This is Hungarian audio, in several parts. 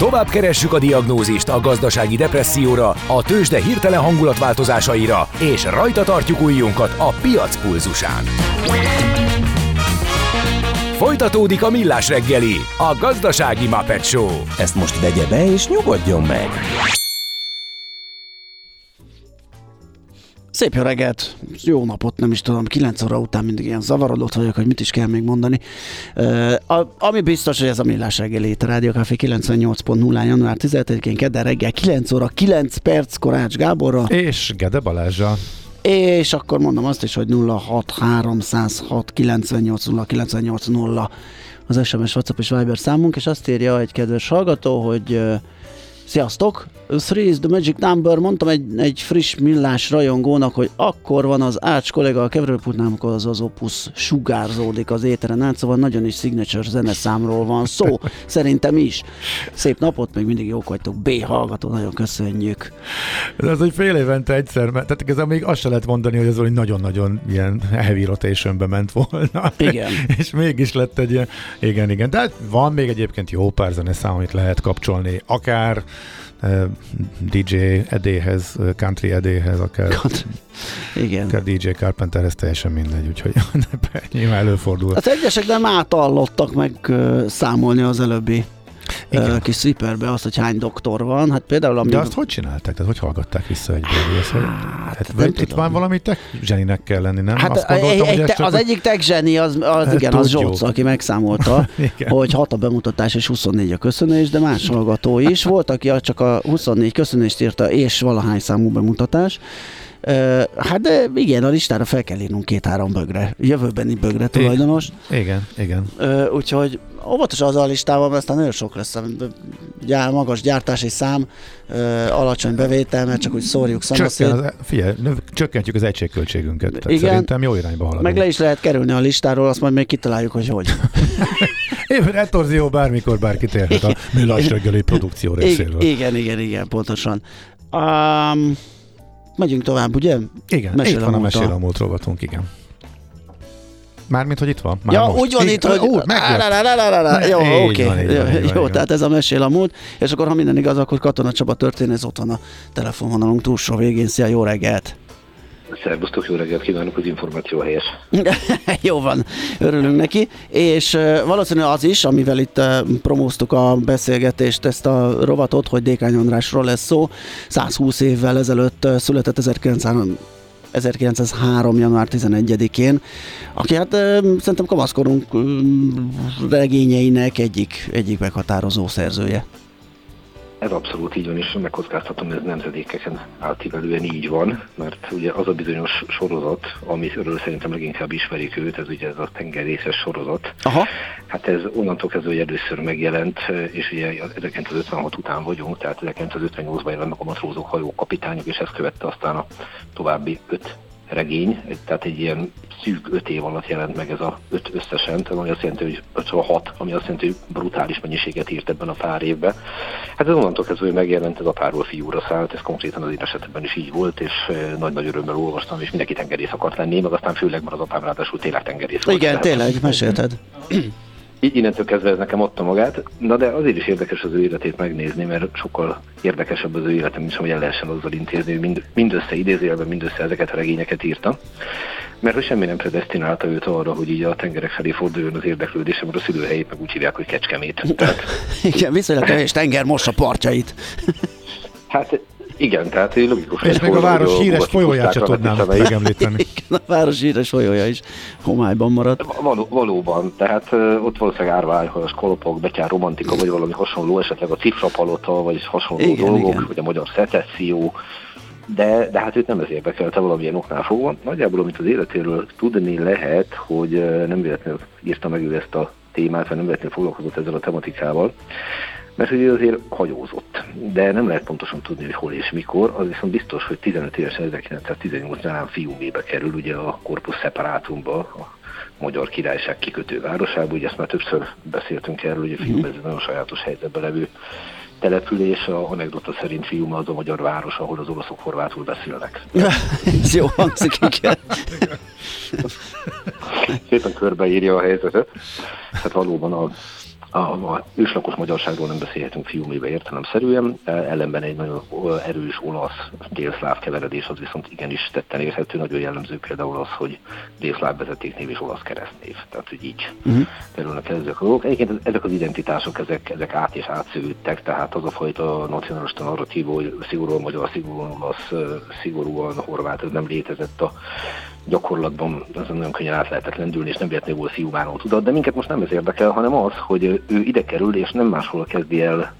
Tovább keressük a diagnózist a gazdasági depresszióra, a tőzsde hirtelen hangulatváltozásaira, és rajta tartjuk ujjunkat a piac pulzusán. Folytatódik a Millás reggeli, a gazdasági Muppet Show. Ezt most vegye be és nyugodjon meg! Szép jó reggelt, jó napot, nem is tudom, 9 óra után mindig ilyen zavarodott vagyok, hogy mit is kell még mondani. Uh, a, ami biztos, hogy ez a Millás reggeli itt a Rádió Café 98.0 január 17-én kedden reggel 9 óra 9 perc Korács Gáborra. És Gede Balázsa. És akkor mondom azt is, hogy 06306 98 0 98 0 az SMS, WhatsApp és Viber számunk, és azt írja egy kedves hallgató, hogy uh, Sziasztok! Three is the magic number. Mondtam egy, egy friss millás rajongónak, hogy akkor van az Ács kollega a keverőpultnál, amikor az, az Opus sugárzódik az éteren át, szóval nagyon is signature zeneszámról van szó. Szerintem is. Szép napot, még mindig jók vagytok. B hallgató, nagyon köszönjük. Ez az, hogy fél évente egyszer, mert tehát ez még azt se lehet mondani, hogy ez hogy nagyon-nagyon ilyen heavy rotationbe ment volna. Igen. És mégis lett egy ilyen, igen, igen. De hát van még egyébként jó pár zeneszám, amit lehet kapcsolni. Akár DJ edéhez, country edéhez, akár, Igen. akár DJ Carpenterhez teljesen mindegy, úgyhogy nyilván előfordul. Az egyesek nem átallottak meg számolni az előbbi igen. Kis sweeperbe azt, hogy hány doktor van. Hát például, ami... De azt hogy csinálták? Tehát hogy hallgatták vissza egy hát, hát, vagy itt van valami tech zseninek kell lenni, nem? Hát azt gondoltam, egy, egy, te, az egy... egyik tech zseni, az, az hát, igen, az Zsolc, aki megszámolta, hogy 6 a bemutatás és 24 a köszönés, de más hallgató is. Volt, aki csak a 24 köszönést írta, és valahány számú bemutatás. Hát de igen, a listára fel kell írnunk két-három bögre, jövőbeni bögre tulajdonos. Igen, igen. Úgyhogy óvatos az a listával, mert aztán nagyon sok lesz. Gyár, magas gyártási szám, alacsony bevétel, mert csak úgy szórjuk szanaszét. Az, figyelj, csökkentjük az egységköltségünket. Tehát igen, szerintem jó irányba haladunk. Meg le is lehet kerülni a listáról, azt majd még kitaláljuk, hogy hogy. Éven retorzió bármikor bárki térhet a millás reggeli produkció részéről. Igen, igen, igen, pontosan. Um, Megyünk tovább, ugye? Igen, mesél itt van a Mesél a múlt rovatunk, igen. Mármint, hogy itt van? Már ja, most. úgy van itt, hogy... Ú, Jó, oké. Jó, tehát ez a mesél a múlt. És akkor, ha minden igaz, akkor Katona Csaba történész ott van a telefonvonalunk túlsó végén. Szia, jó reggelt! Szervusztok, jó reggelt kívánok, az információ helyes. jó van, örülünk neki, és valószínűleg az is, amivel itt promóztuk a beszélgetést, ezt a rovatot, hogy Dékány Andrásról lesz szó, 120 évvel ezelőtt született 1900 1903. január 11-én, aki hát szerintem kamaszkorunk regényeinek egyik, egyik meghatározó szerzője. Ez abszolút így van, és megkockáztatom, hogy ez nemzedékeken átívelően így van, mert ugye az a bizonyos sorozat, amiről szerintem leginkább ismerik őt, ez ugye ez a tengerészes sorozat. Aha. Hát ez onnantól kezdve, hogy először megjelent, és ugye 1956 után vagyunk, tehát 1958-ban jelent meg a matrózok hajó kapitányok, és ezt követte aztán a további öt regény, tehát egy ilyen szűk öt év alatt jelent meg ez a öt összesen, tehát ami azt jelenti, hogy 56, ami azt jelenti, hogy brutális mennyiséget írt ebben a pár évben. Hát ez onnantól kezdve, hogy megjelent ez a párról fiúra szállt, ez konkrétan az én esetemben is így volt, és nagy-nagy örömmel olvastam, és mindenki tengerész akart lenni, meg aztán főleg, mert az apám ráadásul tényleg tengerész volt. Igen, tényleg, mesélted. Így innentől kezdve ez nekem adta magát, na de azért is érdekes az ő életét megnézni, mert sokkal érdekesebb az ő életem, mint hogy el lehessen azzal intézni, hogy mind, mindössze idézélben, mindössze ezeket a regényeket írta. Mert hogy semmi nem predestinálta őt arra, hogy így a tengerek felé forduljon az érdeklődésem, mert a szülőhelyét meg úgy hívják, hogy Kecskemét. Tehát... Igen, viszonylag kevés tenger mossa partjait. hát igen, tehát logikus. És még a város híres folyóját sem tudnám megemlíteni. Igen, a város híres folyója is homályban maradt. Való, valóban, tehát uh, ott valószínűleg árványhajos kolopok, betyár romantika, vagy valami hasonló, esetleg a cifrapalota, vagy hasonló igen, dolgok, igen. vagy a magyar szecesszió, de, de hát őt nem ez érdekelte valamilyen oknál fogva. Nagyjából, amit az életéről tudni lehet, hogy nem véletlenül írta meg ő ezt a témát, vagy nem véletlenül foglalkozott ezzel a tematikával, mert hogy ő azért hajózott, de nem lehet pontosan tudni, hogy hol és mikor, az viszont biztos, hogy 15 évesen 1918-ban fiúmébe kerül ugye a Corpus Separatumba, a Magyar Királyság kikötő városába, ugye ezt már többször beszéltünk erről, hogy a fiú ez egy nagyon sajátos helyzetben levő település, a anekdota szerint Fiuma az a magyar város, ahol az oroszok horvátul beszélnek. Ez jó hangzik, igen. Szépen körbeírja a helyzetet. Hát valóban a a, a őslakos magyarságról nem beszélhetünk fiúmébe értelemszerűen, ellenben egy nagyon erős olasz délszláv keveredés az viszont igenis tetten érhető, nagyon jellemző például az, hogy délszláv vezetéknév és olasz keresztnév, tehát hogy így uh-huh. kerülnek el ezek a dolgok. Egyébként ezek az identitások, ezek, ezek át és átszűrődtek, tehát az a fajta nacionalista narratív, hogy szigorúan magyar, szigorúan olasz, szigorúan horvát, ez nem létezett a gyakorlatban ezen nagyon könnyen át lehetett lendülni, és nem véletlenül volt fiúmáló tudat, de minket most nem ez érdekel, hanem az, hogy ő ide kerül, és nem máshol kezdi el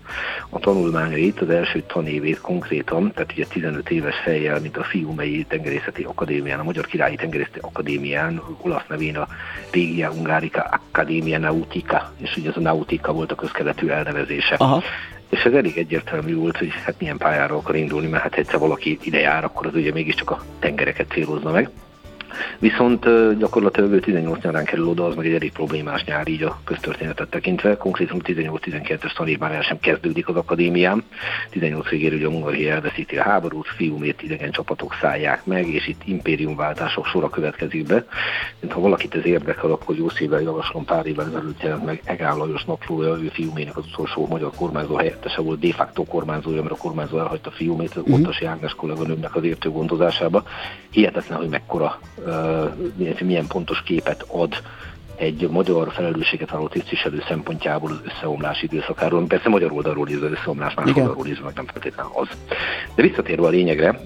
a tanulmányait, az első tanévét konkrétan, tehát ugye 15 éves fejjel, mint a Fiumei Tengerészeti Akadémián, a Magyar Királyi Tengerészeti Akadémián, olasz nevén a Régia Ungárica Academia Nautica, és ugye ez a Nautica volt a közkeletű elnevezése. Aha. És ez elég egyértelmű volt, hogy hát milyen pályára akar indulni, mert hát egyszer valaki ide jár, akkor az ugye mégiscsak a tengereket célozna meg. Viszont gyakorlatilag ő 18 nyarán kerül oda, az meg egy elég problémás nyár így a köztörténetet tekintve. Konkrétan 18-12-es tanév már el sem kezdődik az akadémián. 18 végére ugye a Hungaria elveszíti a háborút, fiúmét idegen csapatok szállják meg, és itt impériumváltások sora következik be. Mint ha valakit ez érdekel, akkor jó szívvel javaslom pár évvel ezelőtt jelent meg Egál Lajos naplója, ő fiúmének az utolsó magyar kormányzó helyettese volt, de facto kormányzója, mert a kormányzó elhagyta az mm-hmm. Ottasi Ágnes kolléganőmnek az értő gondozásába. Hihetetlen, hogy mekkora milyen pontos képet ad egy magyar felelősséget vállaló tisztviselő szempontjából az összeomlás időszakáról. Persze magyar oldalról is az összeomlás, más Igen. oldalról is, meg nem feltétlenül az. De visszatérve a lényegre,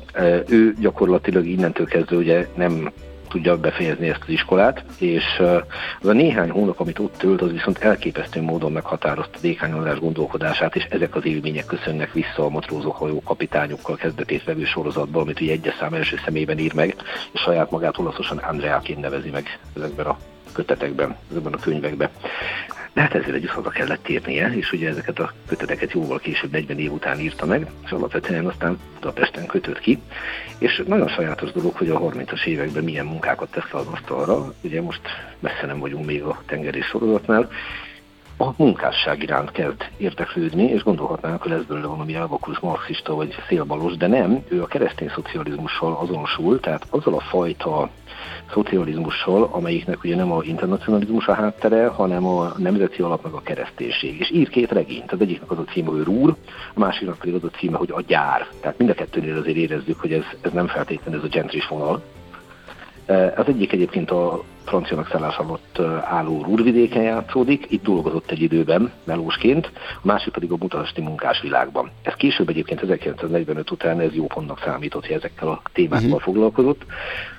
ő gyakorlatilag innentől kezdve ugye nem tudja befejezni ezt az iskolát, és az a néhány hónap, amit ott tölt, az viszont elképesztő módon meghatározta dékányolás gondolkodását, és ezek az élmények köszönnek vissza a matrózok hajó kapitányokkal kezdetét vevő sorozatból, amit ugye egyes szám első szemében ír meg, és saját magát olaszosan Andreaként nevezi meg ezekben a kötetekben, ezekben a könyvekben. De hát ezzel együtt haza kellett térnie, és ugye ezeket a köteteket jóval később, 40 év után írta meg, és alapvetően aztán Budapesten kötött ki. És nagyon sajátos dolog, hogy a 30-as években milyen munkákat tesz le az asztalra. Ugye most messze nem vagyunk még a tengeri sorozatnál, a munkásság iránt kezd érdeklődni, és gondolhatnánk, hogy lesz belőle valami elvakulus marxista vagy szélbalos, de nem, ő a keresztény szocializmussal azonosul, tehát azzal a fajta szocializmussal, amelyiknek ugye nem a internacionalizmus a háttere, hanem a nemzeti alap meg a kereszténység. És ír két regényt, az egyiknek az a címe, hogy Rúr, a másiknak pedig az a címe, hogy a gyár. Tehát mind a kettőnél azért érezzük, hogy ez, ez nem feltétlenül ez a gentris vonal, az egyik egyébként a francia megszállás alatt álló Rúrvidéken játszódik, itt dolgozott egy időben melósként, a másik pedig a munkás munkásvilágban. Ez később egyébként 1945 után ez jó pontnak számított, hogy ezekkel a témákkal uh-huh. foglalkozott.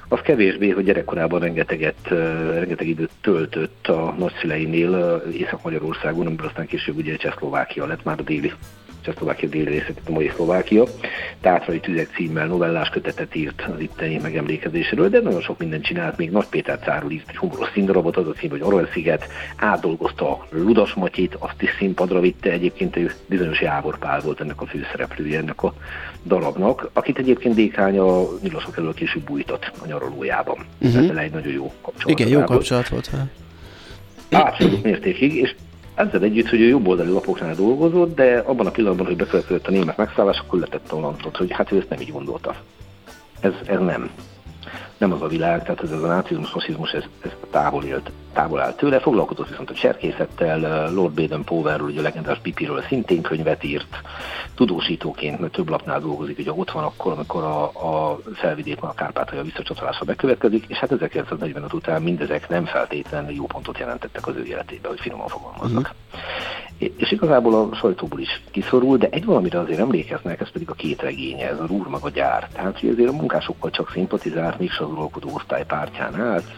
Az kevésbé, hogy gyerekkorában rengeteget, rengeteg időt töltött a nagyszüleinél Észak-Magyarországon, amiből aztán később ugye Csehszlovákia lett már a déli Csehszlovákia déli részét, a mai Szlovákia. Tátrai tüzek címmel novellás kötetet írt az itteni megemlékezésről, de nagyon sok mindent csinált, még Nagy Péter cárul írt egy humoros színdarabot, az a cím, hogy Arany sziget, átdolgozta a Ludas Matyit, azt is színpadra vitte, egyébként ő bizonyos Jávor Pál volt ennek a főszereplője ennek a darabnak, akit egyébként Dékány a nyilasok elől később bújtott a nyaralójában. Uh-huh. Ezzel egy nagyon jó kapcsolat. Igen, jó kapcsolat volt. Abszolút mértékig, és ezzel együtt, hogy ő jobboldali lapoknál dolgozott, de abban a pillanatban, hogy bekövetkezett a német megszállás, akkor letette a lantot, hogy hát ő ezt nem így gondolta. Ez, ez nem nem az a világ, tehát ez, ez a nácizmus, fasizmus, ez, ez távol, élt, távol áll tőle. Foglalkozott viszont a cserkészettel, Lord Baden Powellről, ugye a legendás Pipiről szintén könyvet írt, tudósítóként, mert több lapnál dolgozik, ugye ott van akkor, amikor a, a felvidékben a Kárpátalja visszacsatolása bekövetkezik, és hát 1945 után mindezek nem feltétlenül jó pontot jelentettek az ő életébe, hogy finoman fogalmazzak. Uh-huh és igazából a sajtóból is kiszorul, de egy valamire azért emlékeznek, ez pedig a két regénye, ez a Rúr meg a gyár. Tehát, hogy azért a munkásokkal csak szimpatizált, mégse az uralkodó osztály pártján állt,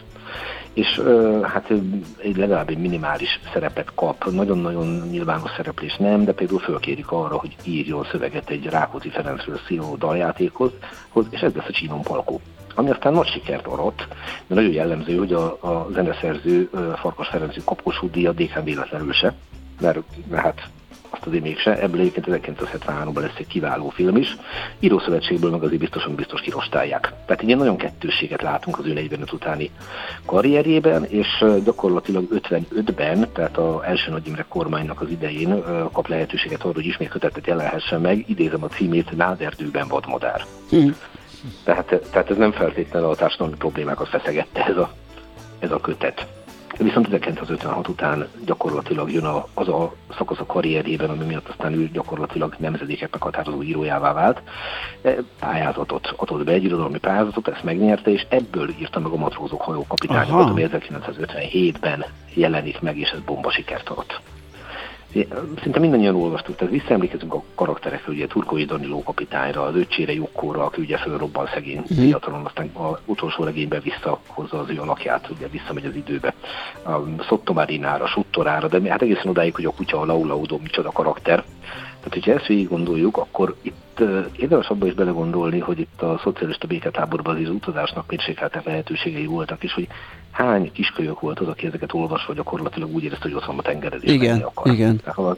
és hát egy legalább egy minimális szerepet kap, nagyon-nagyon nyilvános szereplés nem, de például fölkérik arra, hogy írjon szöveget egy Rákóczi Ferencről szóló daljátékhoz, és ez lesz a Csínon Palkó. Ami aztán nagy sikert arat, de nagyon jellemző, hogy a, a zeneszerző Farkas Ferenc Kapkosú díja Dékán véletlenül se, mert, hát azt azért mégse. Ebből egyébként 1973-ban lesz egy kiváló film is. Írószövetségből meg azért biztosan biztos kirostálják. Tehát ilyen nagyon kettőséget látunk az ő 45 utáni karrierjében, és gyakorlatilag 55-ben, tehát az első Nagy Imre kormánynak az idején kap lehetőséget arra, hogy ismét kötetet jelenhessen meg, idézem a címét, Náderdőben vadmadár. Mm. Tehát, tehát ez nem feltétlenül a társadalmi problémákat feszegette ez a, ez a kötet. Viszont 1956 után gyakorlatilag jön a, az a szakasz a karrierjében, ami miatt aztán ő gyakorlatilag nemzedékek meghatározó írójává vált. E, pályázatot adott be, egy irodalmi pályázatot, ezt megnyerte, és ebből írta meg a Matrózok hajó kapitányokat, ami 1957-ben jelenik meg, és ez bomba sikert adott szinte mindannyian olvastuk, tehát visszaemlékezünk a karakterekre, ugye Turkói Daniló kapitányra, az öcsére Jukkóra, aki ugye fölrobban szegény mm. fiatalon, aztán az utolsó regényben visszahozza az ő alakját, ugye visszamegy az időbe. A Szottomarinára, Suttorára, de hát egészen odáig, hogy a kutya a Laulaudó micsoda karakter. Tehát, hogyha ezt végig gondoljuk, akkor itt érdemes abban is belegondolni, hogy itt a szocialista béketáborban az utazásnak mérsékeltek lehetőségei voltak, és hogy hány kiskölyök volt az, aki ezeket olvasva gyakorlatilag úgy érezte, hogy ott van a tengered, és igen, akar. Igen. Tehát,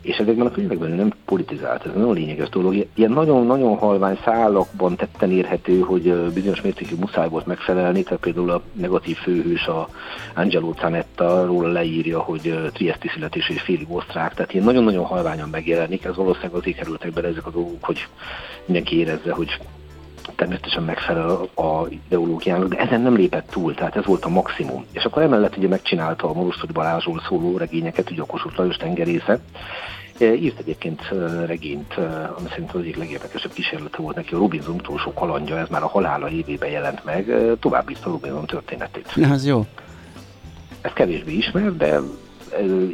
és ezekben a könyvekben nem politizált, ez nagyon lényeges dolog. Ilyen nagyon-nagyon halvány szálakban tetten érhető, hogy bizonyos mértékű muszáj volt megfelelni, tehát például a negatív főhős, a Angelo Zanetta róla leírja, hogy Triesti születés és félig osztrák, tehát ilyen nagyon-nagyon halványan megjelenik, ez valószínűleg azért kerültek bele ezek a dolgok, hogy mindenki érezze, hogy természetesen megfelel a ideológiának, de ezen nem lépett túl, tehát ez volt a maximum. És akkor emellett ugye megcsinálta a Morosztori Balázsról szóló regényeket, ugye a Kossuth Lajos tengerésze, e, Írt egyébként e, regényt, e, ami szerintem az egyik legérdekesebb kísérlete volt neki, a Robinson utolsó kalandja, ez már a halála évében jelent meg, tovább a Robinson történetét. Ez jó. Ez kevésbé ismer, de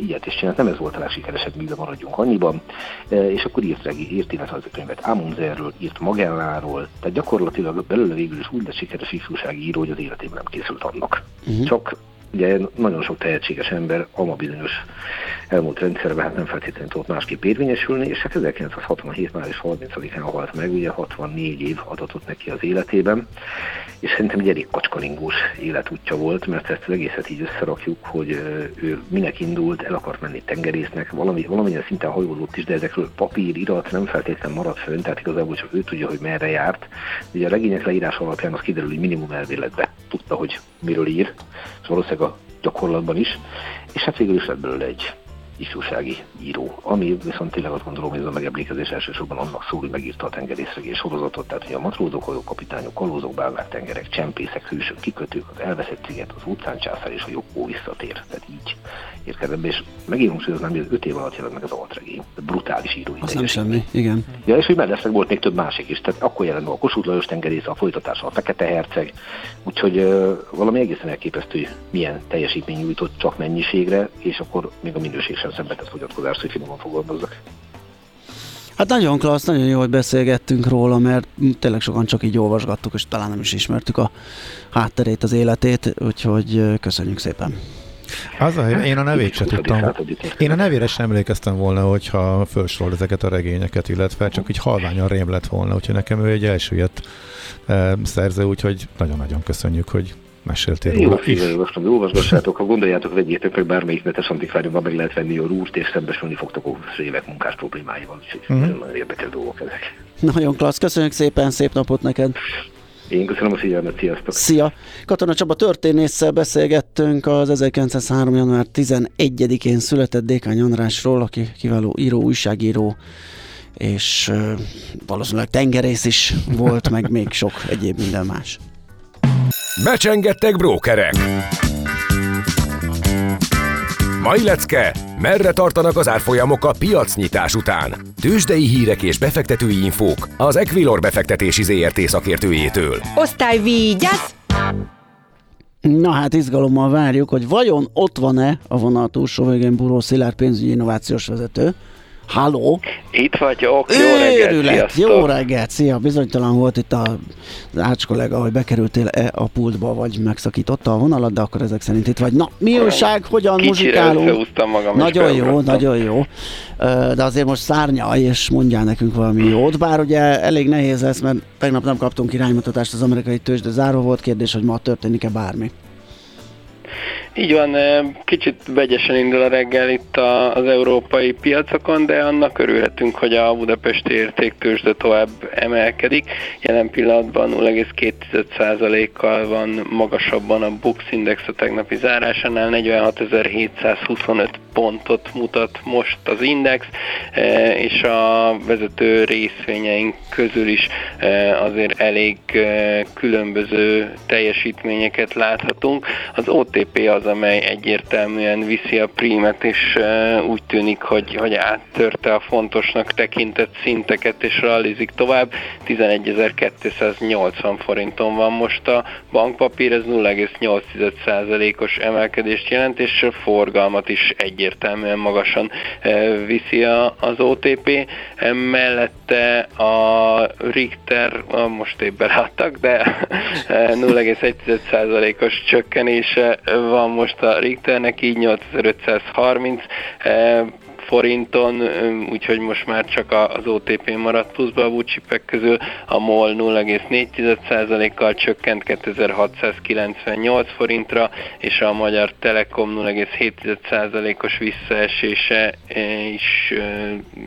ilyet is csinált, nem ez volt a legsikeresebb mű, maradjunk annyiban, és akkor írt, regi, írt könyvet Amundserről, írt Magelláról, tehát gyakorlatilag belőle végül is úgy lett sikeres ifjúsági író, hogy az életében nem készült annak. Uh-huh. Csak ugye nagyon sok tehetséges ember ama bizonyos elmúlt rendszerben hát nem feltétlenül tudott másképp érvényesülni, és hát 1967 május 30-án halt meg, ugye 64 év adatot neki az életében, és szerintem egy elég kacskalingós életútja volt, mert ezt az egészet így összerakjuk, hogy ő minek indult, el akart menni tengerésznek, valami, valamilyen szinten hajózott is, de ezekről papír, irat nem feltétlenül maradt fönn, tehát igazából csak ő tudja, hogy merre járt. Ugye a regények leírás alapján az kiderül, hogy minimum elméletbe tudta, hogy miről ír, és valószínűleg gyakorlatban is, és hát végül is lett belőle egy ifjúsági író, ami viszont tényleg azt gondolom, hogy ez a megemlékezés elsősorban annak szól, hogy megírta a tengerészregés sorozatot, tehát hogy a matrózok, hajókapitányok, kalózok, bálvák, tengerek, csempészek, hősök, kikötők, az elveszett sziget, az utcán császár és a jobbó visszatér. Tehát így érkezem és megírom, hogy az nem, öt év alatt jelent meg az altregény. Brutális írói. Az nem semmi, igen. Ja, és hogy mellesleg volt még több másik is, tehát akkor jelent meg a Kossuth Lajos tengerész, a folytatása a Fekete Herceg, úgyhogy uh, valami egészen elképesztő, hogy milyen teljesítmény nyújtott csak mennyiségre, és akkor még a minőség sem szenvedett fogyatkozást, hogy finoman fogalmazzak. Hát nagyon klassz, nagyon jó, hogy beszélgettünk róla, mert tényleg sokan csak így olvasgattuk, és talán nem is ismertük a hátterét, az életét, úgyhogy köszönjük szépen. Az a, én a nevét sem tudtam. Én a nevére sem emlékeztem volna, hogyha felsorol ezeket a regényeket, illetve csak így halványan rém lett volna, úgyhogy nekem ő egy elsüllyedt e, szerző, úgyhogy nagyon-nagyon köszönjük, hogy meséltél róla. Jó szívvel olvastam, olvasgassátok, ha gondoljátok, vegyétek meg bármelyik netes antikváriumban meg lehet venni a rúst, és szembesülni fogtok a évek munkás problémáival, úgyhogy uh-huh. nagyon érdekes dolgok ezek. Nagyon klassz, köszönjük szépen, szép napot neked! Én köszönöm a figyelmet, sziasztok! Szia! Katona Csaba történésszel beszélgettünk az 1903. január 11-én született Dékány Andrásról, aki kiváló író, újságíró, és uh, valószínűleg tengerész is volt, meg még sok egyéb minden más. Becsengettek brókerek! Mai lecke, merre tartanak az árfolyamok a piacnyitás után? Tőzsdei hírek és befektetői infók az Equilor befektetési ZRT szakértőjétől. Osztály vigyázz! Na hát izgalommal várjuk, hogy vajon ott van-e a vonal túlsó végén Buró Szilárd pénzügyi innovációs vezető, Halló! Itt vagyok, jó reggelt, sziasztok. Jó reggelt, szia! Bizonytalan volt itt a, az Ács kollega, hogy bekerültél -e a pultba, vagy megszakította a vonalat, de akkor ezek szerint itt vagy. Na, mi újság, hogyan Kicsire muzsikálunk? magam Nagyon jó, nagyon jó. De azért most szárnyalj, és mondjál nekünk valami jót, bár ugye elég nehéz lesz, mert tegnap nem kaptunk iránymutatást az amerikai tőzsde záró volt kérdés, hogy ma történik-e bármi. Így van, kicsit vegyesen indul a reggel itt az európai piacokon, de annak örülhetünk, hogy a budapesti értéktősde tovább emelkedik. Jelen pillanatban 0,2%-kal van magasabban a Bux Index a tegnapi zárásánál, 46.725 pontot mutat most az index, és a vezető részvényeink közül is azért elég különböző teljesítményeket láthatunk. Az OTP az, amely egyértelműen viszi a prímet, és úgy tűnik, hogy, hogy áttörte a fontosnak tekintett szinteket, és rallizik tovább. 11.280 forinton van most a bankpapír, ez 0,8%-os emelkedést jelent, és forgalmat is egyértelműen magasan viszi az OTP. Mellette a Richter, most éppen láttak, de 0,1%-os csökkenése van most a Richternek, így 8530 forinton, úgyhogy most már csak az OTP maradt pluszba a bucsipek közül, a MOL 0,4%-kal csökkent 2698 forintra, és a Magyar Telekom 0,7%-os visszaesése is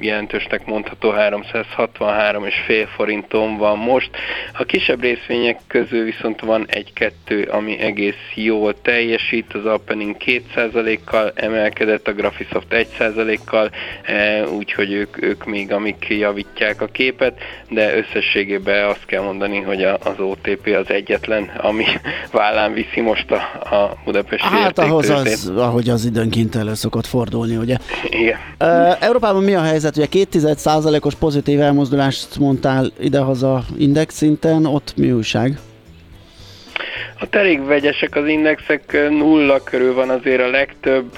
jelentősnek mondható 363,5 forinton van most. A kisebb részvények közül viszont van egy-kettő, ami egész jól teljesít, az Opening 2%-kal emelkedett, a Graphisoft 1%-kal, sokkal, e, úgyhogy ők, ők még amik javítják a képet, de összességében azt kell mondani, hogy az OTP az egyetlen, ami vállán viszi most a, a budapesti Hát ahhoz az, ahogy az időnként elő szokott fordulni, ugye? Igen. Uh, Európában mi a helyzet? Ugye 2% os pozitív elmozdulást mondtál idehaza index szinten, ott mi újság? A elég vegyesek az indexek, nulla körül van azért a legtöbb,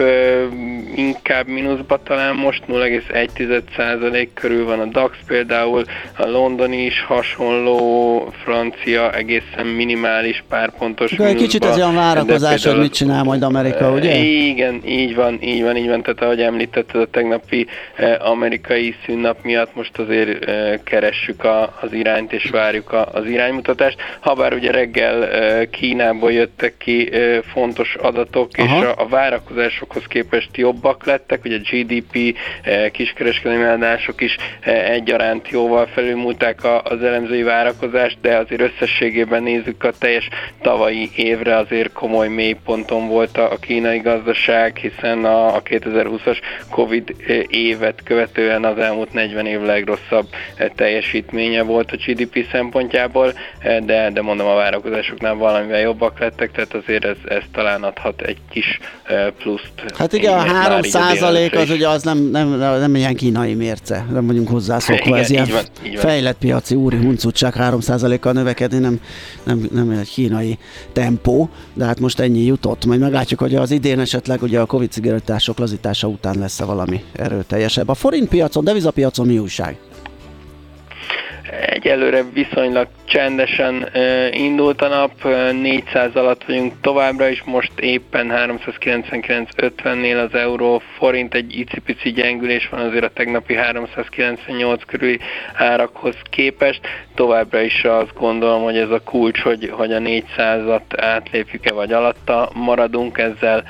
inkább mínuszba talán most 0,1% körül van a DAX például, a londoni is hasonló, francia egészen minimális párpontos De egy kicsit ez olyan várakozás, hogy mit csinál majd Amerika, ugye? Igen, így van, így van, így van, tehát ahogy említetted a tegnapi amerikai szünnap miatt most azért keressük a, az irányt és várjuk a, az iránymutatást, habár ugye reggel Kínából jöttek ki fontos adatok, Aha. és a, a várakozásokhoz képest jobbak lettek, ugye a GDP, kiskereskedelmi eladások is egyaránt jóval felülmúlták az elemzői várakozást, de azért összességében nézzük a teljes tavalyi évre azért komoly mélyponton volt a, a kínai gazdaság, hiszen a, a 2020-as Covid évet követően az elmúlt 40 év legrosszabb teljesítménye volt a GDP szempontjából, de, de mondom a várakozásoknál valamivel valamivel jobbak lettek, tehát azért ez, ez talán adhat egy kis pluszt. Hát igen, a 3 százalék az ugye az nem, nem, nem ilyen kínai mérce, nem vagyunk hozzászokva, igen, ez ilyen van, fejlett piaci úri huncutság 3 százalékkal növekedni, nem, nem, nem egy kínai tempó, de hát most ennyi jutott. Majd meglátjuk, hogy az idén esetleg ugye a Covid cigarettások lazítása után lesz-e valami erőteljesebb. A forint piacon, devizapiacon mi újság? Egyelőre viszonylag csendesen indult a nap, 400 alatt vagyunk továbbra is, most éppen 399.50-nél az euró forint, egy icipici gyengülés van azért a tegnapi 398 körüli árakhoz képest. Továbbra is azt gondolom, hogy ez a kulcs, hogy, hogy a 400-at átlépjük-e vagy alatta maradunk, ezzel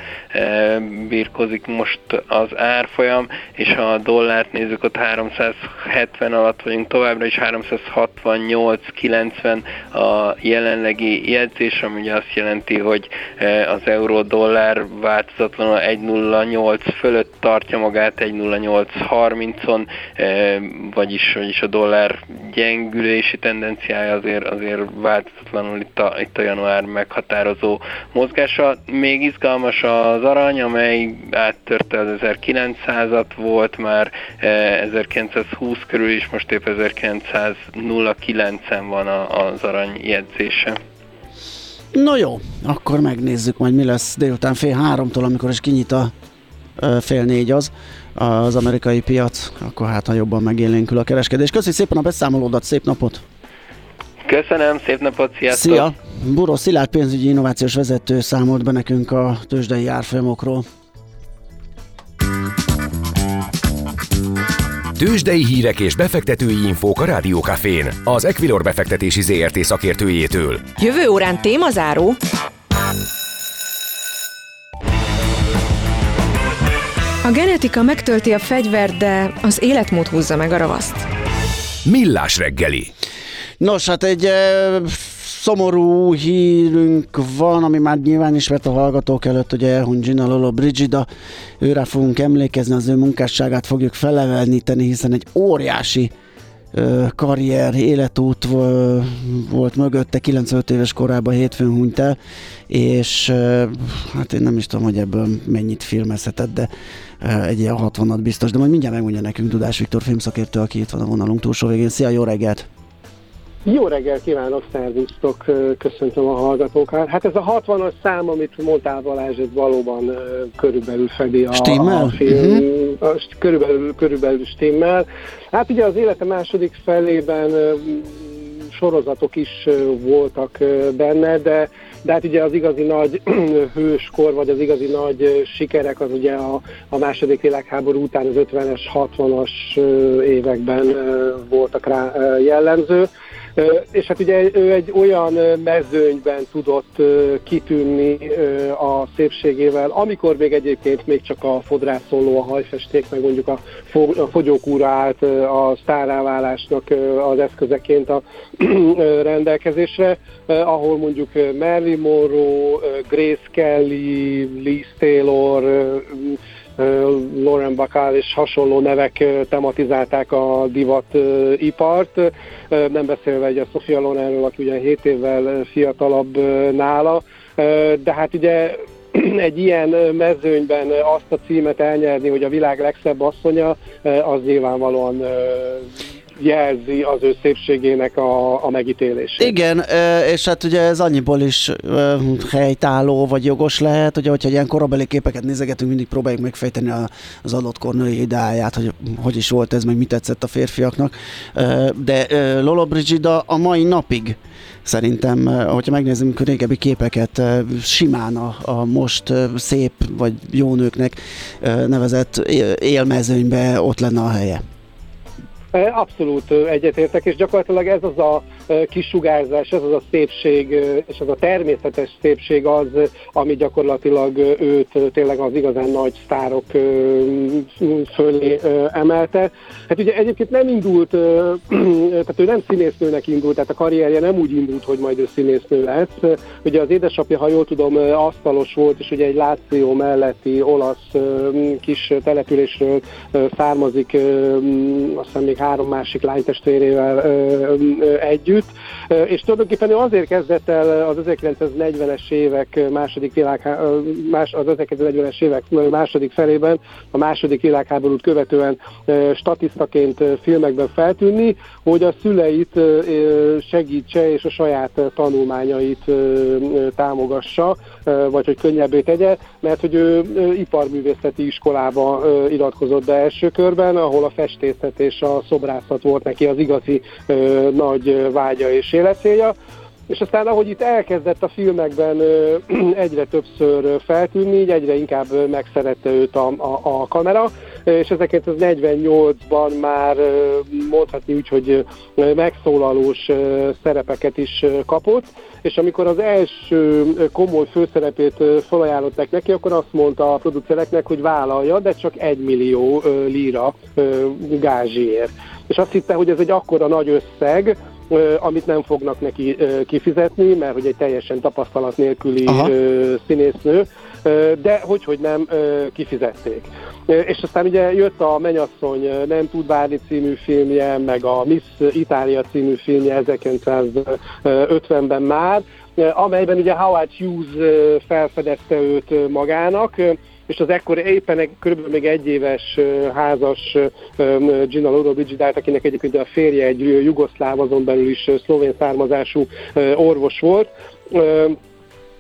birkozik most az árfolyam, és ha a dollárt nézzük, ott 370 alatt vagyunk továbbra is, 368-9 90 a jelenlegi jegyzés, ami ugye azt jelenti, hogy az euró-dollár változatlanul 1.08 fölött tartja magát 1.0830-on, e, vagyis, vagyis a dollár gyengülési tendenciája azért, azért változatlanul itt a, itt a január meghatározó mozgása. Még izgalmas az arany, amely áttörte az 1900-at, volt már 1920 e, körül is, most épp 1909-en van az arany jegyzése. No jó, akkor megnézzük majd mi lesz délután fél háromtól, amikor is kinyit a fél négy az, az amerikai piac, akkor hát ha jobban megélénkül a kereskedés. Köszi szépen a beszámolódat, szép napot! Köszönöm, szép napot, sziasztok! Szia! Buró Szilárd pénzügyi innovációs vezető számolt be nekünk a tőzsdei árfolyamokról. Tőzsdei hírek és befektetői infók a Rádiókafén, az Equilor befektetési ZRT szakértőjétől. Jövő órán témazáró. A genetika megtölti a fegyvert, de az életmód húzza meg a ravaszt. Millás reggeli. Nos, hát egy szomorú hírünk van, ami már nyilván ismert a hallgatók előtt, hogy elhunyt Gina Lolo Brigida. Őre fogunk emlékezni, az ő munkásságát fogjuk felevelníteni, hiszen egy óriási karrier, életút volt mögötte, 95 éves korában hétfőn hunyt el, és hát én nem is tudom, hogy ebből mennyit filmezhetett, de egy ilyen 60 biztos, de majd mindjárt megmondja nekünk Tudás Viktor filmszakértő, aki itt van a vonalunk túlsó végén. Szia, jó reggelt! Jó reggel kívánok, szervusztok, köszöntöm a hallgatókat. Hát ez a 60-as szám, amit mondtál Balázs, ez valóban körülbelül fedi a, stimmel? a film, uh-huh. a, körülbelül, körülbelül stimmel. Hát ugye az élete második felében sorozatok is voltak benne, de, de hát ugye az igazi nagy hőskor, vagy az igazi nagy sikerek az ugye a, a második világháború után az 50-es, 60-as években voltak rá jellemző. És hát ugye ő egy olyan mezőnyben tudott kitűnni a szépségével, amikor még egyébként még csak a fodrászoló, a hajfesték, meg mondjuk a fogyókúra állt a sztáráválásnak az eszközeként a rendelkezésre, ahol mondjuk Marilyn Monroe, Grace Kelly, Liz Taylor, Lauren Bacall és hasonló nevek tematizálták a divatipart, nem beszélve egy a Sofia Lorenről, aki ugye 7 évvel fiatalabb nála, de hát ugye egy ilyen mezőnyben azt a címet elnyerni, hogy a világ legszebb asszonya, az nyilvánvalóan jelzi az ő szépségének a, a megítélését. Igen, és hát ugye ez annyiból is helytálló vagy jogos lehet, hogy hogyha ilyen korabeli képeket nézegetünk, mindig próbáljuk megfejteni az adott kor női ideáját, hogy hogy is volt ez, meg mit tetszett a férfiaknak. De Lolo Brigida a mai napig szerintem, hogyha megnézzünk régebbi képeket, simán a, a most szép vagy jó nőknek nevezett élmezőnybe ott lenne a helye. Abszolút egyetértek, és gyakorlatilag ez az a kisugárzás, ez az a szépség, és az a természetes szépség az, ami gyakorlatilag őt tényleg az igazán nagy sztárok fölé emelte. Hát ugye egyébként nem indult, tehát ő nem színésznőnek indult, tehát a karrierje nem úgy indult, hogy majd ő színésznő lesz. Ugye az édesapja, ha jól tudom, asztalos volt, és ugye egy Láció melletti olasz kis településről származik, azt hiszem még három másik lánytestvérével együtt, és tulajdonképpen ő azért kezdett el az 1940-es évek második világ, más, az 1940-es évek második felében, a második világháborút követően statisztaként filmekben feltűnni, hogy a szüleit segítse és a saját tanulmányait támogassa, vagy hogy könnyebbé tegye, mert hogy ő iparművészeti iskolába iratkozott be első körben, ahol a festészet és a szobrászat volt neki az igazi nagy vágya és életcélja. És aztán ahogy itt elkezdett a filmekben egyre többször feltűnni, így egyre inkább megszerette őt a, a, a kamera, és 1948-ban már mondhatni úgy, hogy megszólalós szerepeket is kapott, és amikor az első komoly főszerepét felajánlották neki, akkor azt mondta a producereknek, hogy vállalja, de csak egy millió lira gázsiért. És azt hitte, hogy ez egy akkora nagy összeg, amit nem fognak neki kifizetni, mert hogy egy teljesen tapasztalat nélküli Aha. színésznő, de hogy, hogy nem kifizették. És aztán ugye jött a Menyasszony nem tud várni című filmje, meg a Miss Itália című filmje 1950-ben már, amelyben ugye Howard Hughes felfedezte őt magának, és az ekkor éppen körülbelül még egy éves házas Gina Lorobigidált, akinek egyébként a férje egy jugoszláv, azon belül is szlovén származású orvos volt,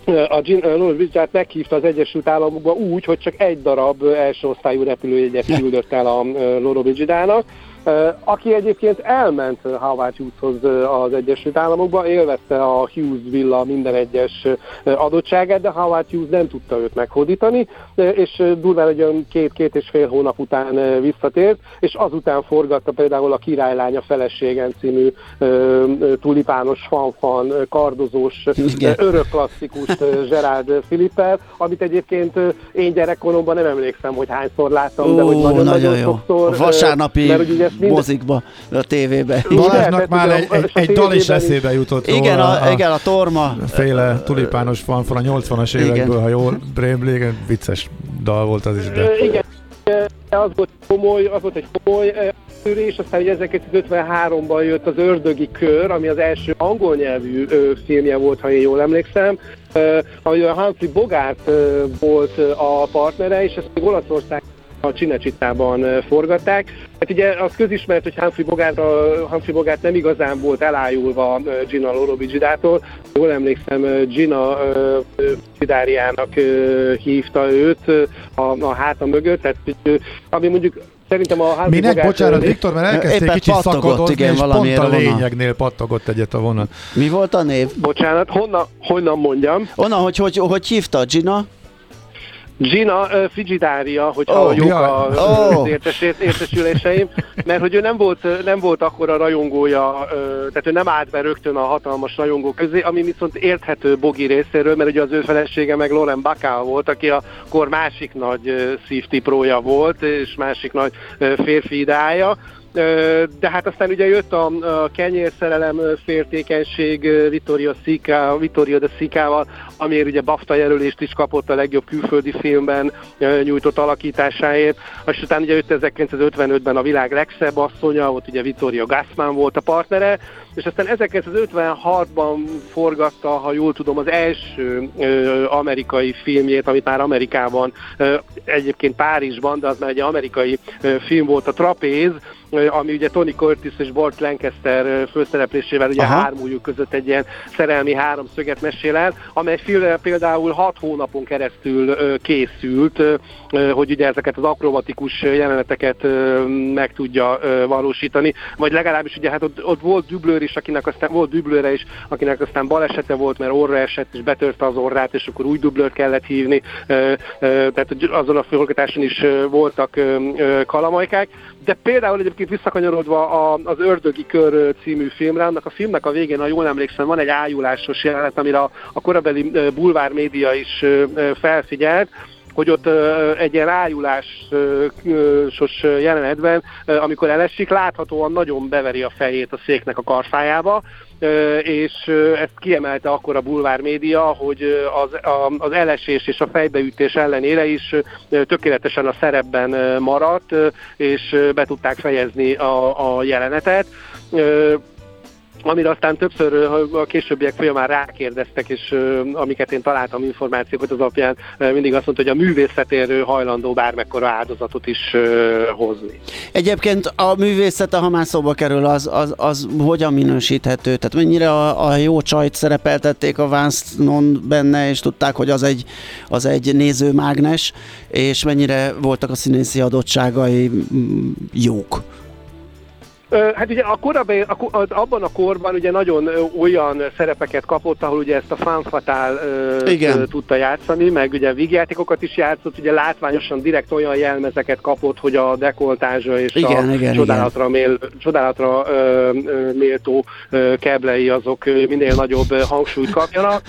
a Lorobigidált meghívta az Egyesült Államokba úgy, hogy csak egy darab első osztályú repülőjegyet küldött el a Lorobigidának, aki egyébként elment Howard Hugheshoz az Egyesült Államokba, élvezte a Hughes villa minden egyes adottságát, de Howard Hughes nem tudta őt meghódítani, és durván egy olyan két-két és fél hónap után visszatért, és azután forgatta például a Királylánya feleségen című tulipános, fanfan, kardozós, örök klasszikus Gerard Philippel, amit egyébként én gyerekkoromban nem emlékszem, hogy hányszor láttam, Ó, de hogy nagyon-nagyon sokszor. Vasárnapi mert ugye mozikba, a tévébe. Balázsnak már egy, egy, egy dal is eszébe jutott igen, a, a, igen, a Torma. Féle tulipános fanfon a 80-as évekből, ha jól rémlik, vicces dal volt az is. De... Igen, az volt komoly, az volt egy komoly és aztán 1953-ban jött az Ördögi Kör, ami az első angol nyelvű ö, filmje volt, ha én jól emlékszem, ö, ahogy a Humphrey Bogart ö, volt a partnere, és ezt még Olaszország a Csinecsitában forgatták. Hát ugye az közismert, hogy Humphrey Bogart, a Humphrey Bogart nem igazán volt elájulva Gina Lollobrigidától. Jól emlékszem, Gina Gidáriának hívta őt a, a háta mögött, tehát ami mondjuk Szerintem a házi Minek? Bocsánat, Viktor, mert elkezdték kicsit szakadozni, igen, és pont a lényegnél pattogott egyet a vonat. Mi volt a név? Bocsánat, honnan, honnan mondjam? Onnan, hogy, hogy, hogy hívta Gina? Gina uh, Frigidária, hogyha oh, jók ja. a, oh. az értes, értesüléseim, mert hogy ő nem volt, nem volt akkor a rajongója, uh, tehát ő nem állt be rögtön a hatalmas rajongó közé, ami viszont érthető Bogi részéről, mert ugye az ő felesége meg Loren Bacall volt, aki a kor másik nagy szívtiprója volt, és másik nagy férfi idája de hát aztán ugye jött a, a kenyérszerelem féltékenység Vittorio, Sica, Vittorio de Sicával, amiért ugye BAFTA jelölést is kapott a legjobb külföldi filmben nyújtott alakításáért, és utána ugye jött 1955-ben a világ legszebb asszonya, ott ugye Vittorio Gassman volt a partnere, és aztán 1956-ban forgatta, ha jól tudom, az első ö, amerikai filmjét, amit már Amerikában, ö, egyébként Párizsban, de az már egy amerikai ö, film volt, a Trapéz, ami ugye Tony Curtis és Bart Lancaster főszereplésével ugye Aha. hármújuk között egy ilyen szerelmi háromszöget mesél el, amely film például hat hónapon keresztül készült, hogy ugye ezeket az akrobatikus jeleneteket meg tudja valósítani, vagy legalábbis ugye hát ott, ott volt dublőr is, akinek aztán volt dublőre is, akinek aztán balesete volt, mert orra esett és betörte az orrát, és akkor új dublőrt kellett hívni, tehát azon a forgatáson is voltak kalamajkák, de például egyébként visszakanyarodva az Ördögi Kör című filmre, annak a filmnek a végén, ha jól emlékszem, van egy ájulásos jelenet, amire a korabeli bulvár média is felfigyelt, hogy ott egy ilyen ájulásos jelenetben, amikor elesik, láthatóan nagyon beveri a fejét a széknek a karfájába, és ezt kiemelte akkor a bulvár média, hogy az, az elesés és a fejbeütés ellenére is tökéletesen a szerepben maradt, és be tudták fejezni a, a jelenetet amire aztán többször a későbbiek folyamán rákérdeztek, és amiket én találtam információkat az alapján, mindig azt mondta, hogy a művészetérő hajlandó bármekkora áldozatot is hozni. Egyébként a művészete, ha már szóba kerül, az, az, az hogyan minősíthető? Tehát mennyire a, a jó csajt szerepeltették a Vánsnon benne, és tudták, hogy az egy, az egy nézőmágnes, és mennyire voltak a színészi adottságai jók? Hát ugye a korábbi, a, abban a korban ugye nagyon olyan szerepeket kapott, ahol ugye ezt a fanfatál Igen. tudta játszani, meg ugye vígjátékokat is játszott, ugye látványosan direkt olyan jelmezeket kapott, hogy a dekoltázsa és igen, a igen, csodálatra, igen. Mél, csodálatra ö, ö, méltó ö, keblei azok minél nagyobb hangsúlyt kapjanak.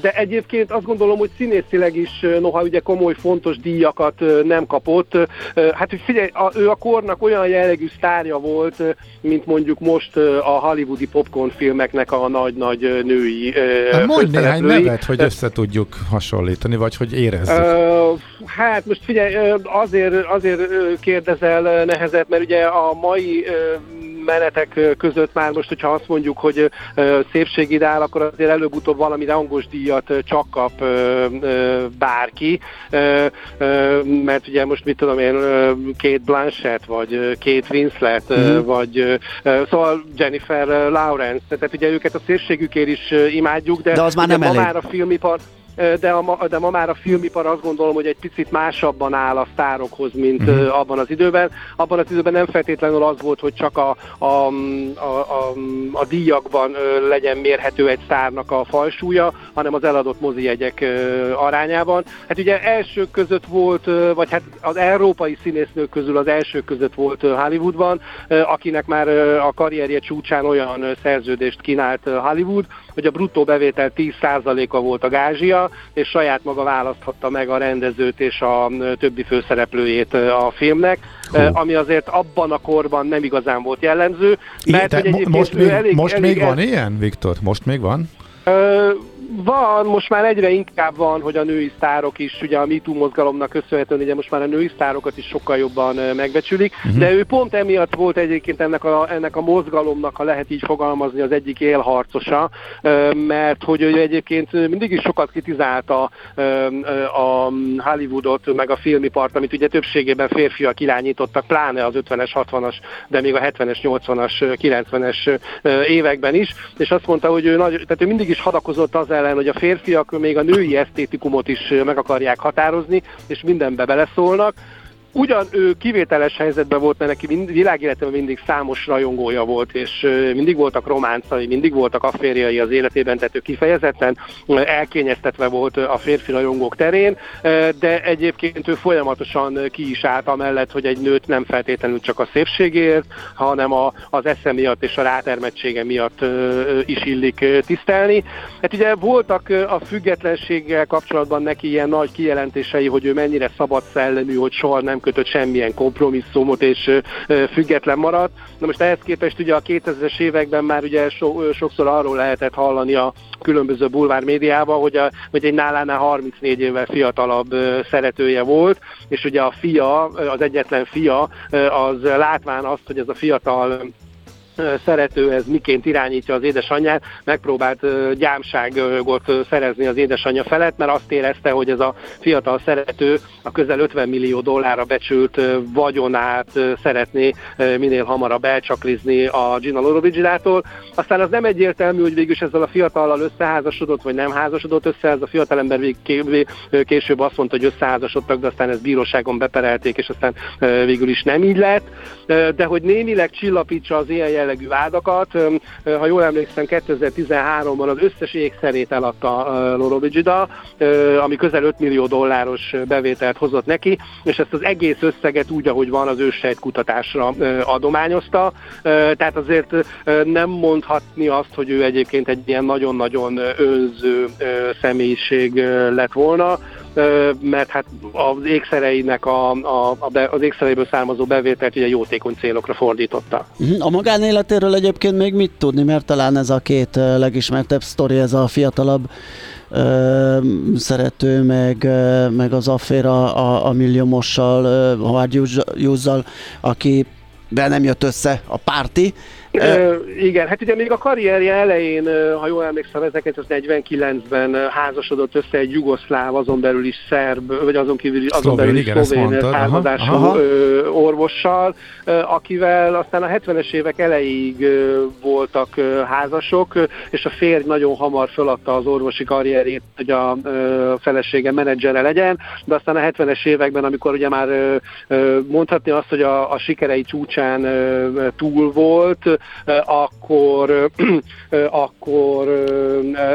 De egyébként azt gondolom, hogy színészileg is, noha ugye komoly, fontos díjakat nem kapott, hát hogy figyelj, a, ő a kornak olyan jellegű sztárja volt, mint mondjuk most a hollywoodi popcorn filmeknek a nagy-nagy női hát Mondj néhány nevet, hogy össze tudjuk hasonlítani, vagy hogy érezzük. Hát most figyelj, azért, azért kérdezel nehezet, mert ugye a mai menetek között már most, hogyha azt mondjuk, hogy szépségidál, akkor azért előbb-utóbb valami rangos díjat csak kap bárki, mert ugye most mit tudom én, két Blanchett, vagy két Winslet, mm-hmm. vagy szóval Jennifer Lawrence, tehát ugye őket a szépségükért is imádjuk, de, de az már nem elég. már a filmipar de, a, de ma már a filmipar azt gondolom, hogy egy picit másabban áll a sztárokhoz, mint uh-huh. abban az időben. Abban az időben nem feltétlenül az volt, hogy csak a, a, a, a, a díjakban legyen mérhető egy sztárnak a falsúlya, hanem az eladott mozijegyek arányában. Hát ugye elsők között volt, vagy hát az európai színésznők közül az elsők között volt Hollywoodban, akinek már a karrierje csúcsán olyan szerződést kínált Hollywood, hogy a bruttó bevétel 10%-a volt a gázsia, és saját maga választhatta meg a rendezőt és a többi főszereplőjét a filmnek, Hú. ami azért abban a korban nem igazán volt jellemző. Mert, Igen, hogy most, még, elég, most elég még van ilyen, Viktor? Most még van? Van, most már egyre inkább van, hogy a női sztárok is, ugye a MeToo mozgalomnak köszönhetően, ugye most már a női sztárokat is sokkal jobban megbecsülik, uh-huh. de ő pont emiatt volt egyébként ennek a, ennek a mozgalomnak, ha lehet így fogalmazni, az egyik élharcosa, mert hogy ő egyébként mindig is sokat kritizálta a Hollywoodot, meg a filmipart, amit ugye többségében férfiak irányítottak, pláne az 50-es, 60-as, de még a 70-es, 80-as, 90-es években is, és azt mondta, hogy ő, nagy, tehát ő mindig is hadakozott az ellen, hogy a férfiak még a női esztétikumot is meg akarják határozni, és mindenbe beleszólnak, Ugyan ő kivételes helyzetben volt, mert neki mind, világéletében mindig számos rajongója volt, és mindig voltak románcai, mindig voltak afférjai az életében, tehát ő kifejezetten elkényeztetve volt a férfi rajongók terén, de egyébként ő folyamatosan ki is állt amellett, hogy egy nőt nem feltétlenül csak a szépségért, hanem a, az esze miatt és a rátermettsége miatt is illik tisztelni. Hát ugye voltak a függetlenséggel kapcsolatban neki ilyen nagy kijelentései, hogy ő mennyire szabad szellemű, hogy soha nem kötött semmilyen kompromisszumot, és független maradt. Na most ehhez képest ugye a 2000-es években már ugye so, sokszor arról lehetett hallani a különböző bulvár médiában, hogy, a, hogy egy nálánál 34 évvel fiatalabb szeretője volt, és ugye a fia, az egyetlen fia, az látván azt, hogy ez a fiatal szerető ez miként irányítja az édesanyját, megpróbált gyámságot szerezni az édesanyja felett, mert azt érezte, hogy ez a fiatal szerető a közel 50 millió dollárra becsült vagyonát szeretné minél hamarabb elcsaklizni a Gina Lollobrigidától. Aztán az nem egyértelmű, hogy végül ezzel a fiatallal összeházasodott, vagy nem házasodott össze, ez a fiatalember később azt mondta, hogy összeházasodtak, de aztán ezt bíróságon beperelték, és aztán végül is nem így lett. De hogy némileg csillapítsa az ilyen jellegű vádakat. Ha jól emlékszem, 2013-ban az összes ékszerét eladta Lollobrigida, ami közel 5 millió dolláros bevételt hozott neki, és ezt az egész összeget úgy, ahogy van, az őssejt kutatásra adományozta. Tehát azért nem mondhatni azt, hogy ő egyébként egy ilyen nagyon-nagyon önző személyiség lett volna mert hát az ékszereinek a, a, a be, az ékszereiből származó bevételt ugye jótékony célokra fordította. Mhm. A magánéletéről egyébként még mit tudni, mert talán ez a két legismertebb sztori, ez a fiatalabb ö, szerető, meg, meg az afféra a, a milliómossal, Howard Hughes-zal, aki be nem jött össze a párti, Ö, igen, hát ugye még a karrierje elején, ha jól emlékszem, 1949-ben házasodott össze egy jugoszláv, azon belül is szerb, vagy azon kívül azon belül is szlovén származású orvossal, akivel aztán a 70-es évek elejéig voltak házasok, és a férj nagyon hamar föladta az orvosi karrierét, hogy a felesége menedzsere legyen, de aztán a 70-es években, amikor ugye már mondhatni azt, hogy a, a sikerei csúcsán túl volt, akkor, akkor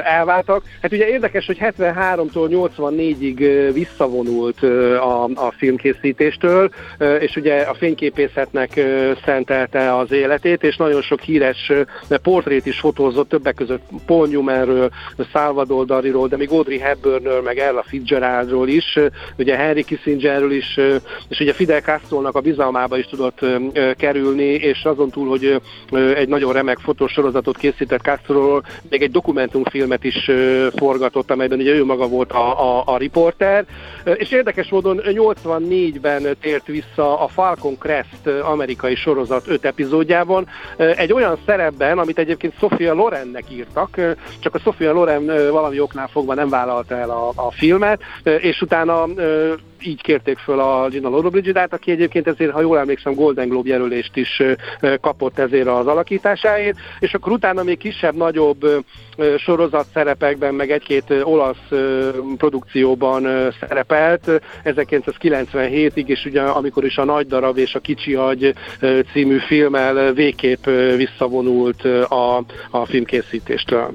elváltak. Hát ugye érdekes, hogy 73-tól 84-ig visszavonult a, a filmkészítéstől, és ugye a fényképészetnek szentelte az életét, és nagyon sok híres portrét is fotózott, többek között Paul Newmanről, Salvador Dariról, de még Audrey Hepburnről, meg Ella Fitzgeraldról is, ugye Henry Kissingerről is, és ugye Fidel castro a bizalmába is tudott kerülni, és azon túl, hogy egy nagyon remek fotosorozatot készített Castroról, még egy dokumentumfilmet is forgatott, amelyben ugye ő maga volt a, a, a riporter, és érdekes módon 84-ben tért vissza a Falcon Crest amerikai sorozat 5 epizódjában, egy olyan szerepben, amit egyébként Sofia Lorennek írtak, csak a Sofia Loren valami oknál fogva nem vállalta el a, a filmet, és utána így kérték föl a Gina Lollobrigidát, aki egyébként ezért, ha jól emlékszem, Golden Globe jelölést is kapott ezért az alakításáért, és akkor utána még kisebb-nagyobb sorozat szerepekben, meg egy-két olasz produkcióban szerepelt 1997-ig, és ugye amikor is a Nagy darab és a Kicsi agy című filmmel végképp visszavonult a, a filmkészítéstől.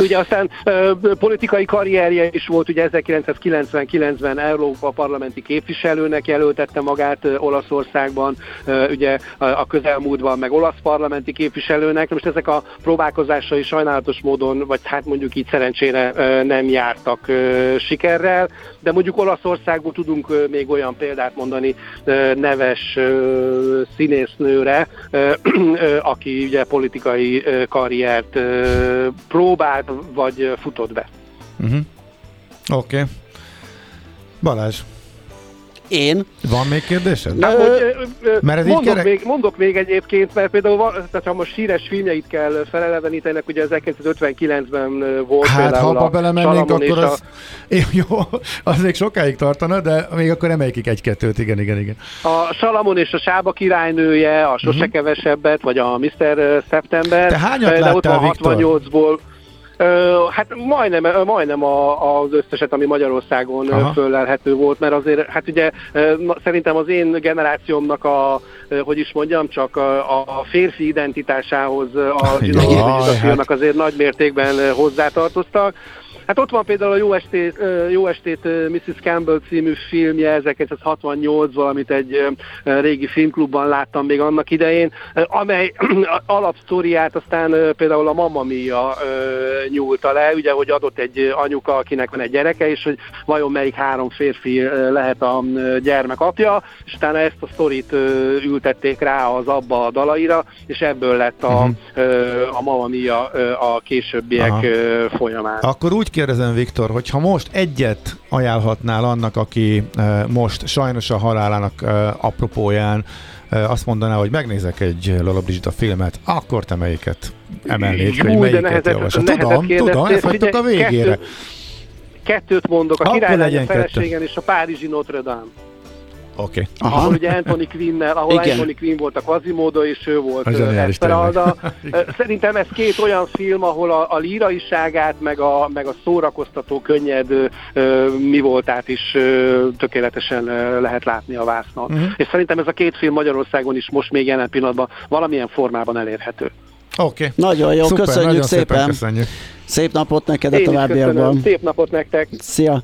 Ugye aztán ö, politikai karrierje is volt, ugye 1999-ben Európa parlamenti képviselőnek jelöltette magát ö, Olaszországban, ö, ugye a, a közelmúltban meg olasz parlamenti képviselőnek. Most ezek a próbálkozásai sajnálatos módon, vagy hát mondjuk így szerencsére ö, nem jártak ö, sikerrel, de mondjuk Olaszországból tudunk ö, még olyan példát mondani ö, neves ö, színésznőre, ö, ö, aki ugye politikai ö, karriert ö, próbált, vagy futott be. Uh-huh. Oké. Okay. Balázs, Én? van még kérdésed? Ö, hogy, mert ez mondok, kerek- még, mondok még egyébként, mert például van, tehát ha most híres filmjeit kell felelevenítenek, ugye 1959-ben ö, volt Hát, ha például abba a belemennénk, akkor a- az... Jó, az még sokáig tartana, de még akkor emeljük egy-kettőt, igen, igen, igen. A Salamon és a Sába királynője, a Sose Mhm. kevesebbet, vagy a Mr. September. Te hányat láttál, van Viktor? 68-ból. Hát majdnem, majdnem a, az összeset, ami Magyarországon Aha. föllelhető volt, mert azért, hát ugye szerintem az én generációmnak a, hogy is mondjam, csak a, a férfi identitásához a Lollobrigida hát. azért nagy mértékben hozzátartoztak. Hát ott van például a Jó estét, Jó estét Mrs. Campbell című filmje 1968 valamit egy régi filmklubban láttam még annak idején, amely alapsztoriát aztán például a Mamma Mia nyúlta le, ugye, hogy adott egy anyuka, akinek van egy gyereke, és hogy vajon melyik három férfi lehet a gyermek apja, és utána ezt a sztorit ültették rá az abba a dalaira, és ebből lett a, ö, a Mamma Mia a későbbiek Aha. folyamán. Akkor úgy kérdezem, Viktor, hogy ha most egyet ajánlhatnál annak, aki eh, most sajnos a halálának eh, apropóján eh, azt mondaná, hogy megnézek egy Lola Brigida filmet, akkor te melyiket emelnéd, hogy melyiket nehezet- nehezet Tudom, tudom, ezt hagytok a végére. kettő- Kettőt mondok, a legyen a kettő. feleségen és a Párizsi Notre Dame. Oké. Aha. ahol ugye Anthony Quinn-nel, ahol Igen. Anthony Quinn volt a Quasimodo, és ő volt Esmeralda. Szerintem ez két olyan film, ahol a, a líraiságát, meg a, meg a szórakoztató, könnyed ö, mi voltát is ö, tökéletesen ö, lehet látni a vásznon. Mhm. És szerintem ez a két film Magyarországon is most még jelen pillanatban valamilyen formában elérhető. Oké. Nagyon jó, Szuper, köszönjük nagyon szépen. szépen köszönjük. Szép napot neked a Én köszönöm. továbbiakban. Szép napot nektek! Szia!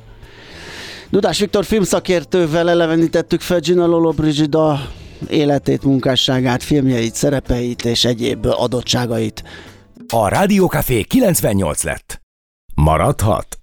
Dudás Viktor filmszakértővel elevenítettük fel Gina Lollobrigida életét, munkásságát, filmjeit, szerepeit és egyéb adottságait. A Rádiókafé 98 lett. Maradhat?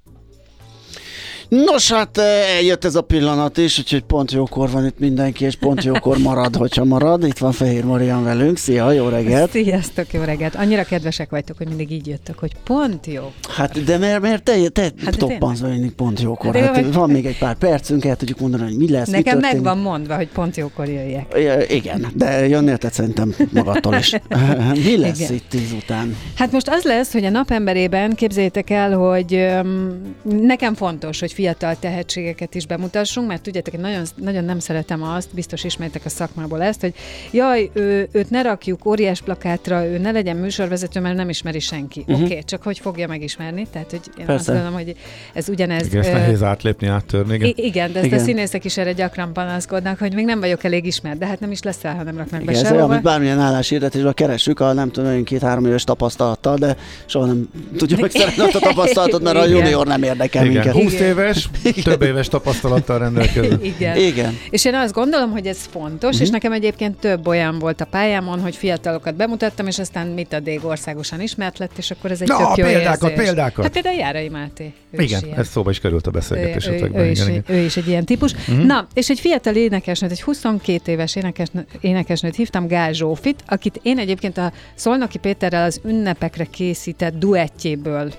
Nos, hát eh, eljött ez a pillanat is, úgyhogy pont jókor van itt mindenki, és pont jókor marad, hogyha marad. Itt van Fehér Marian velünk. Szia, jó reggelt! Sziasztok, jó reggelt. Annyira kedvesek vagytok, hogy mindig így jöttök, hogy pont jó. Hát, de mert, mert te, te Hát toppansz mindig pont jókor. Hát de Hát, van még egy pár percünk, el tudjuk mondani, hogy mi lesz, Nekem mi meg van mondva, hogy pont jókor jöjjek. Ja, Igen, de jönnél te szerintem magadtól is. Mi lesz Igen. itt tíz után? Hát most az lesz, hogy a napemberében képzeljétek el, hogy öm, nekem fontos, hogy fiatal tehetségeket is bemutassunk, mert tudjátok, én nagyon, nagyon nem szeretem azt, biztos ismertek a szakmából ezt, hogy jaj, ő, őt ne rakjuk óriás plakátra, ő ne legyen műsorvezető, mert nem ismeri senki. Uh-huh. Oké, okay, csak hogy fogja megismerni? Tehát, hogy én Persze. azt gondolom, hogy ez ugyanez... Igen, ezt nehéz átlépni, áttörni. Igen. I- igen, de ezt Igen. a színészek is erre gyakran panaszkodnak, hogy még nem vagyok elég ismert, de hát nem is leszel, ha nem raknak be Igen, ez olyan, sehova. mint bármilyen álláshirdetésben keresünk, a nem tudom, olyan két-három éves tapasztalattal, de soha nem tudjuk megszerezni azt a tapasztalatot, mert a Igen. junior nem érdekel Igen, minket. 20 éves, több éves tapasztalattal rendelkező. Igen. Igen. És én azt gondolom, hogy ez fontos, Mhm. uh-huh. és nekem egyébként több olyan volt a pályámon, hogy fiatalokat bemutattam, és aztán mit a dég országosan ismert lett, és akkor ez egy Na, tök jó példákat, érzés. példákat. Hát például Járai Máté. Ő Igen, ilyen. ez szóba is került a ő, ő, beszélgetésetekben. ő, is, Igen, ő is egy ilyen típus. Uh-huh. Na, és egy fiatal énekesnőt, egy 22 éves énekesnő, énekesnőt hívtam, Gál Zsófit, akit én egyébként a Szolnoki Péterrel az ünnepekre készített duettjéből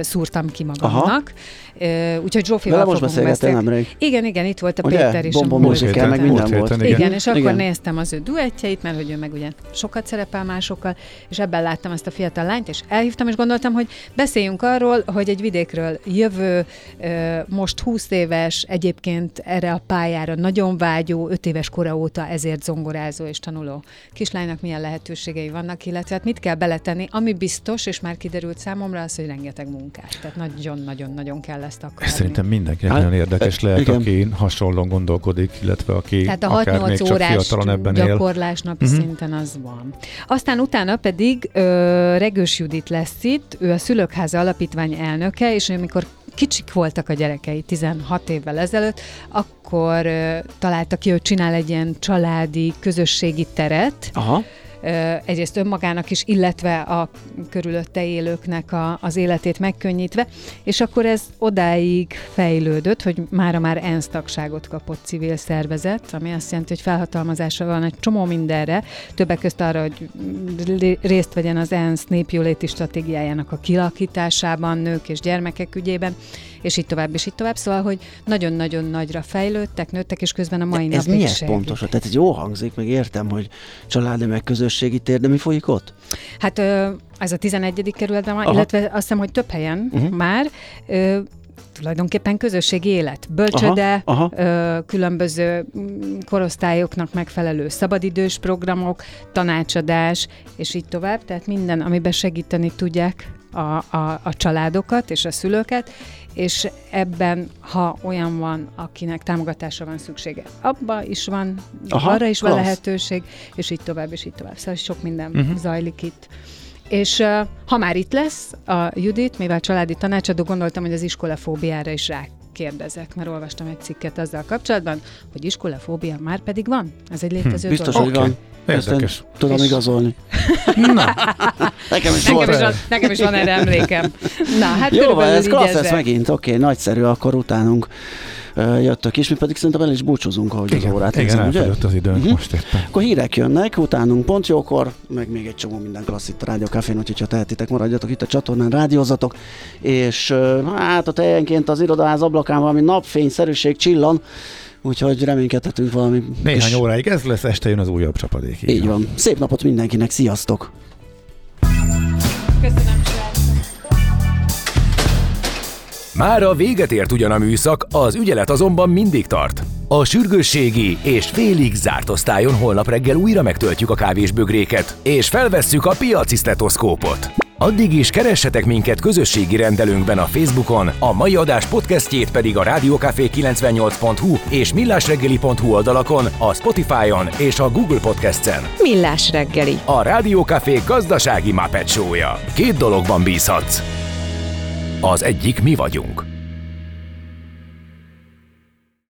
szúrtam ki magamnak. Ö, Úgyhogy Zsófival most fogunk beszélni. Igen, igen, itt volt a Ugye? Péter is. a Bomba musical, meg minden volt. héten, Igen, Igen. és akkor Igen. néztem az ő duettjeit, mert hogy ő meg ugye sokat szerepel másokkal, és ebben láttam ezt a fiatal lányt, és elhívtam, és gondoltam, hogy beszéljünk arról, hogy egy vidékről jövő, most 20 éves, egyébként erre a pályára nagyon vágyó, 5 éves kora óta ezért zongorázó és tanuló kislánynak milyen lehetőségei vannak, illetve hát mit kell beletenni, ami biztos, és már kiderült számomra az, hogy rengeteg rengeteg munkát. Tehát nagyon-nagyon-nagyon kell ezt akarni. Szerintem mindenkinek hát, nagyon érdekes lehet, igen. aki hasonlóan gondolkodik, illetve aki Tehát a 6-8 órás gyakorlás napi uh-huh. szinten az van. Aztán utána pedig ö, Regős Judit lesz itt, ő a Szülőkháza Alapítvány elnöke, és amikor kicsik voltak a gyerekei 16 évvel ezelőtt, akkor ö, találta ki, hogy csinál egy ilyen családi, közösségi teret, Aha egyrészt önmagának is, illetve a körülötte élőknek a, az életét megkönnyítve, és akkor ez odáig fejlődött, hogy mára már ENSZ tagságot kapott civil szervezet, ami azt jelenti, hogy felhatalmazása van egy csomó mindenre, többek között arra, hogy részt vegyen az ENSZ népjóléti stratégiájának a kilakításában, nők és gyermekek ügyében, és így tovább, és így tovább. Szóval, hogy nagyon-nagyon nagyra fejlődtek, nőttek, és közben a mai ez napig Ez pontosan? Tehát ez jó hangzik, meg értem, hogy családi meg közösségi tér, de mi folyik ott? Hát ez a 11. kerületben van, illetve azt hiszem, hogy több helyen uh-huh. már tulajdonképpen közösségi élet, bölcsöde, aha, aha. Ö, különböző mm, korosztályoknak megfelelő szabadidős programok, tanácsadás, és így tovább, tehát minden, amiben segíteni tudják a, a, a családokat és a szülőket, és ebben, ha olyan van, akinek támogatásra van szüksége, abba is van, Aha, arra is klassz. van lehetőség, és így tovább, és így tovább. Szóval sok minden uh-huh. zajlik itt. És uh, ha már itt lesz a Judit, mivel családi tanácsadó, gondoltam, hogy az iskolafóbiára is rá kérdezek, mert olvastam egy cikket azzal kapcsolatban, hogy iskolafóbia már pedig van. Ez egy létező hm, Biztos, dolog. hogy van. Érdekes. tudom és... igazolni. Na. nekem, is nekem, is van, nekem is van erre emlékem. Na, hát Jó, van, ez klassz ez megint, oké, okay, nagyszerű, akkor utánunk jöttök is, mi pedig szerintem el is búcsúzunk, ahogy igen, az órát Igen, nézem, ugye? az időnk uh-huh. most éppen. Akkor hírek jönnek, utánunk pont jókor, meg még egy csomó minden klassz itt a Rádió Cafén, úgyhogy ha tehetitek, maradjatok itt a csatornán, rádiózatok, és hát ott helyenként az irodaház ablakán valami napfényszerűség csillan, úgyhogy reménykedhetünk valami. Néhány és... óráig ez lesz, este jön az újabb csapadék. Így, így van. van. Szép napot mindenkinek, sziasztok! Köszönöm, Már a véget ért ugyan a műszak, az ügyelet azonban mindig tart. A sürgősségi és félig zárt osztályon holnap reggel újra megtöltjük a kávésbögréket, és felvesszük a piaci stetoszkópot. Addig is keressetek minket közösségi rendelőnkben a Facebookon, a mai adás podcastjét pedig a rádiókafé98.hu és millásreggeli.hu oldalakon, a Spotify-on és a Google Podcast-en. Millás reggeli. A Rádiókafé gazdasági Muppet Két dologban bízhatsz. Az egyik mi vagyunk.